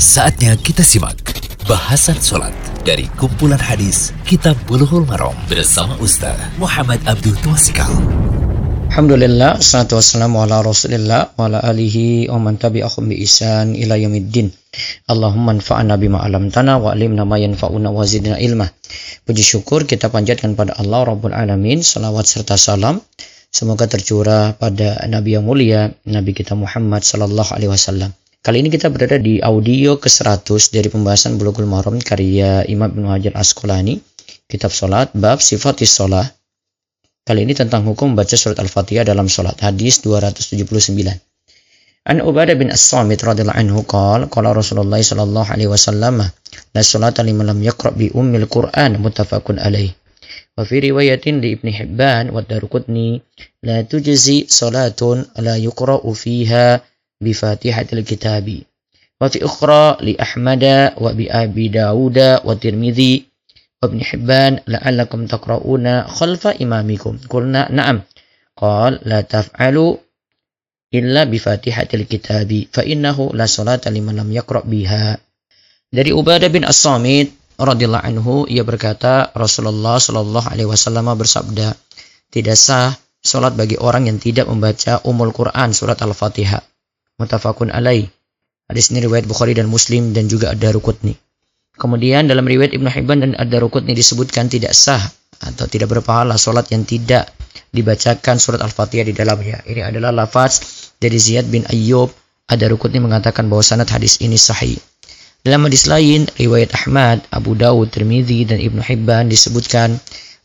Saatnya kita simak bahasan sholat dari kumpulan hadis Kitab Bulughul Maram bersama Ustaz Muhammad Abdul Twasikal. Alhamdulillah, salatu wassalamu ala rasulillah wa ala alihi wa man tabi'ahum bi isan ila yaumiddin. Allahumma anfa'na bima alamtana wa alimna ma yanfa'una wa zidna ilma. Puji syukur kita panjatkan pada Allah Rabbul Alamin, salawat serta salam. Semoga tercurah pada Nabi yang mulia, Nabi kita Muhammad sallallahu alaihi wasallam. Kali ini kita berada di audio ke-100 dari pembahasan Bulughul Maram karya Imam Ibnu Hajar Asqalani, kitab salat bab sifatis shalah Kali ini tentang hukum baca surat Al-Fatihah dalam sholat. Hadis 279. An Ubadah bin As-Samit radhiyallahu anhu qala qala Rasulullah sallallahu alaihi wasallam la salata liman lam yaqra bi ummil Qur'an muttafaqun alaih. Wa fi riwayatin li Ibn Hibban wa Daruqutni la tujzi salatun la yuqra'u fiha bi Fatihatil Kitabi. Wa fi ukhra li Ahmad wa bi Abi Dawud wa Tirmidzi وابن حبان لعلكم تقرؤون خلف إمامكم قلنا نعم قال لا تفعلوا إلا بفاتحة الكتاب فإنه لا صلاة لمن لم يقرأ بها dari Ubadah bin As-Samit radhiyallahu anhu ia berkata Rasulullah shallallahu alaihi wasallam bersabda tidak sah salat bagi orang yang tidak membaca umul Quran surat Al-Fatihah mutafakun alaih hadis ini riwayat Bukhari dan Muslim dan juga ada rukutni Kemudian dalam riwayat Ibnu Hibban dan Ad-Darqutni disebutkan tidak sah atau tidak berpahala solat yang tidak dibacakan surat Al-Fatihah di dalamnya. Ini adalah lafaz dari Ziyad bin Ayyub. Ad-Darqutni mengatakan bahwa sanad hadis ini sahih. Dalam hadis lain, riwayat Ahmad, Abu Dawud, Tirmidzi dan Ibnu Hibban disebutkan,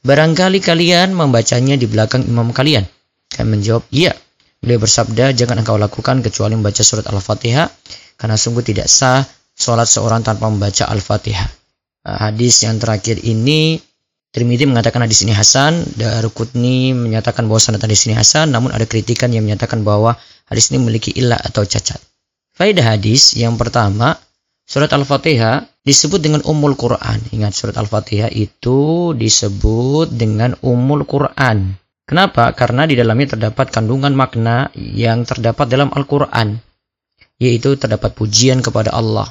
barangkali kalian membacanya di belakang imam kalian. Kami menjawab, iya. Beliau bersabda, jangan engkau lakukan kecuali membaca surat Al-Fatihah, karena sungguh tidak sah sholat seorang tanpa membaca Al-Fatihah. Uh, hadis yang terakhir ini Trimidi mengatakan hadis ini Hasan, Darukutni menyatakan bahwa sanad hadis ini Hasan, namun ada kritikan yang menyatakan bahwa hadis ini memiliki ilah atau cacat. Faedah hadis yang pertama, surat Al-Fatihah disebut dengan Ummul Quran. Ingat surat Al-Fatihah itu disebut dengan Ummul Quran. Kenapa? Karena di dalamnya terdapat kandungan makna yang terdapat dalam Al-Quran, yaitu terdapat pujian kepada Allah,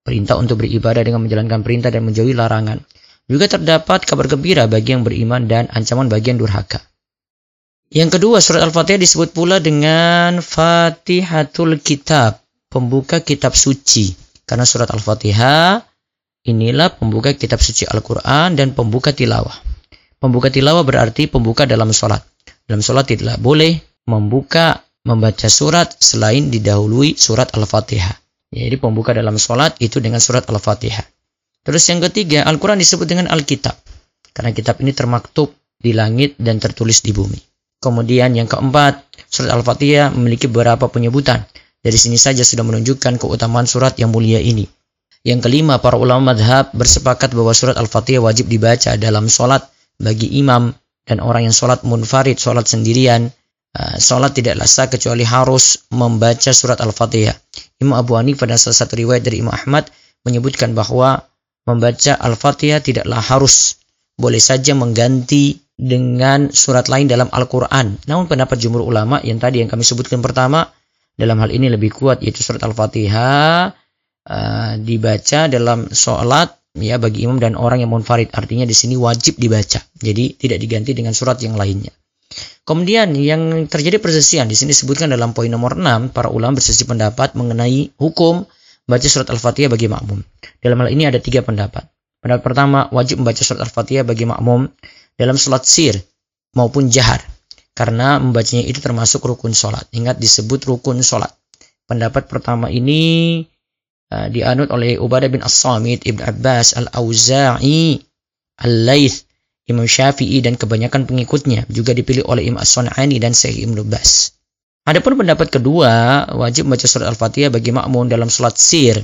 perintah untuk beribadah dengan menjalankan perintah dan menjauhi larangan. Juga terdapat kabar gembira bagi yang beriman dan ancaman bagi yang durhaka. Yang kedua, surat Al-Fatihah disebut pula dengan Fatihatul Kitab, pembuka kitab suci. Karena surat Al-Fatihah inilah pembuka kitab suci Al-Quran dan pembuka tilawah. Pembuka tilawah berarti pembuka dalam sholat. Dalam sholat tidak boleh membuka membaca surat selain didahului surat Al-Fatihah. Jadi pembuka dalam sholat itu dengan surat Al-Fatihah. Terus yang ketiga, Al-Quran disebut dengan Alkitab. Karena kitab ini termaktub di langit dan tertulis di bumi. Kemudian yang keempat, surat Al-Fatihah memiliki beberapa penyebutan. Dari sini saja sudah menunjukkan keutamaan surat yang mulia ini. Yang kelima, para ulama madhab bersepakat bahwa surat Al-Fatihah wajib dibaca dalam sholat bagi imam dan orang yang sholat munfarid, sholat sendirian, Ah, sholat tidaklah sah kecuali harus membaca surat Al-Fatihah. Imam Abu Hanifah pada salah satu riwayat dari Imam Ahmad menyebutkan bahwa membaca Al-Fatihah tidaklah harus. Boleh saja mengganti dengan surat lain dalam Al-Quran. Namun pendapat jumhur ulama yang tadi yang kami sebutkan pertama, dalam hal ini lebih kuat yaitu surat Al-Fatihah uh, dibaca dalam sholat ya bagi imam dan orang yang munfarid. Artinya di sini wajib dibaca. Jadi tidak diganti dengan surat yang lainnya. Kemudian yang terjadi persesian di sini disebutkan dalam poin nomor 6, para ulama bersesi pendapat mengenai hukum baca surat Al-Fatihah bagi makmum. Dalam hal ini ada tiga pendapat. Pendapat pertama, wajib membaca surat Al-Fatihah bagi makmum dalam sholat sir maupun jahar. Karena membacanya itu termasuk rukun sholat. Ingat disebut rukun sholat. Pendapat pertama ini uh, dianut oleh Ubadah bin As-Samit, Ibn Abbas, Al-Auza'i, Al-Laith, Imam Syafi'i dan kebanyakan pengikutnya juga dipilih oleh Imam As-Sun'ani dan Syekh Ibnu Bas. Adapun pendapat kedua, wajib membaca surat Al-Fatihah bagi makmum dalam sholat sir.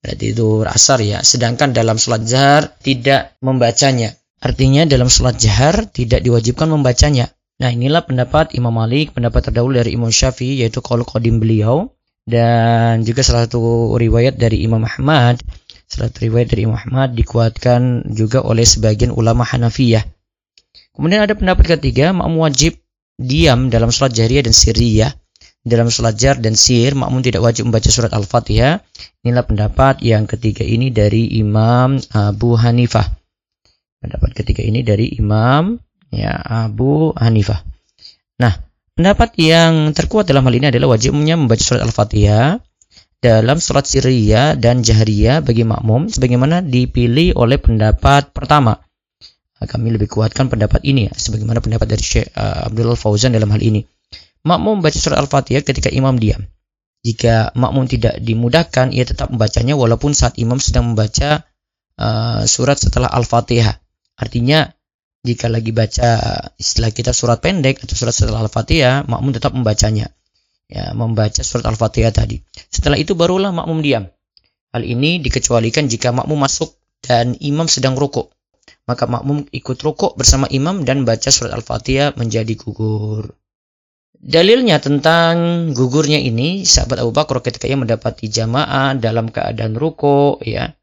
Berarti itu asar ya. Sedangkan dalam sholat jahar tidak membacanya. Artinya dalam sholat jahar tidak diwajibkan membacanya. Nah inilah pendapat Imam Malik, pendapat terdahulu dari Imam Syafi'i yaitu kalau kodim beliau. Dan juga salah satu riwayat dari Imam Ahmad Salat riwayat dari Imam Ahmad dikuatkan juga oleh sebagian ulama Hanafiyah. Kemudian ada pendapat ketiga, makmum wajib diam dalam sholat jahriyah dan sirriyah dalam sholat jar dan sir makmum tidak wajib membaca surat Al-Fatihah. Inilah pendapat yang ketiga ini dari Imam Abu Hanifah. Pendapat ketiga ini dari Imam ya Abu Hanifah. Nah, pendapat yang terkuat dalam hal ini adalah wajibnya membaca surat Al-Fatihah dalam surat siriyah dan jahriyah bagi makmum sebagaimana dipilih oleh pendapat pertama kami lebih kuatkan pendapat ini ya, sebagaimana pendapat dari Syekh uh, Abdullah Fauzan dalam hal ini. Makmum membaca surat Al-Fatihah ketika imam diam. Jika makmum tidak dimudahkan, ia tetap membacanya walaupun saat imam sedang membaca uh, surat setelah Al-Fatihah. Artinya, jika lagi baca istilah kita surat pendek atau surat setelah Al-Fatihah, makmum tetap membacanya. Ya, membaca surat Al-Fatihah tadi. Setelah itu barulah makmum diam. Hal ini dikecualikan jika makmum masuk dan imam sedang rukuk maka makmum ikut rukuk bersama imam dan baca surat Al-Fatihah menjadi gugur. Dalilnya tentang gugurnya ini, sahabat Abu Bakar ketika ia mendapati jamaah dalam keadaan rukuk, ya,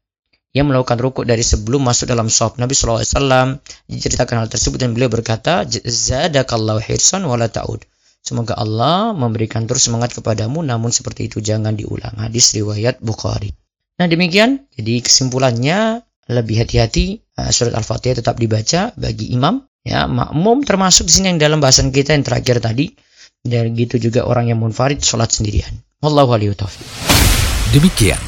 ia melakukan rukuk dari sebelum masuk dalam sahab Nabi SAW diceritakan hal tersebut dan beliau berkata zadakallahu hirsan wala ta'ud. Semoga Allah memberikan terus semangat kepadamu namun seperti itu jangan diulang. Hadis riwayat Bukhari. Nah demikian. Jadi kesimpulannya lebih hati-hati uh, surat Al-Fatihah tetap dibaca bagi imam. Ya makmum termasuk di sini yang dalam bahasan kita yang terakhir tadi. Dan gitu juga orang yang munfarid sholat sendirian. Wallahu a'lam Demikian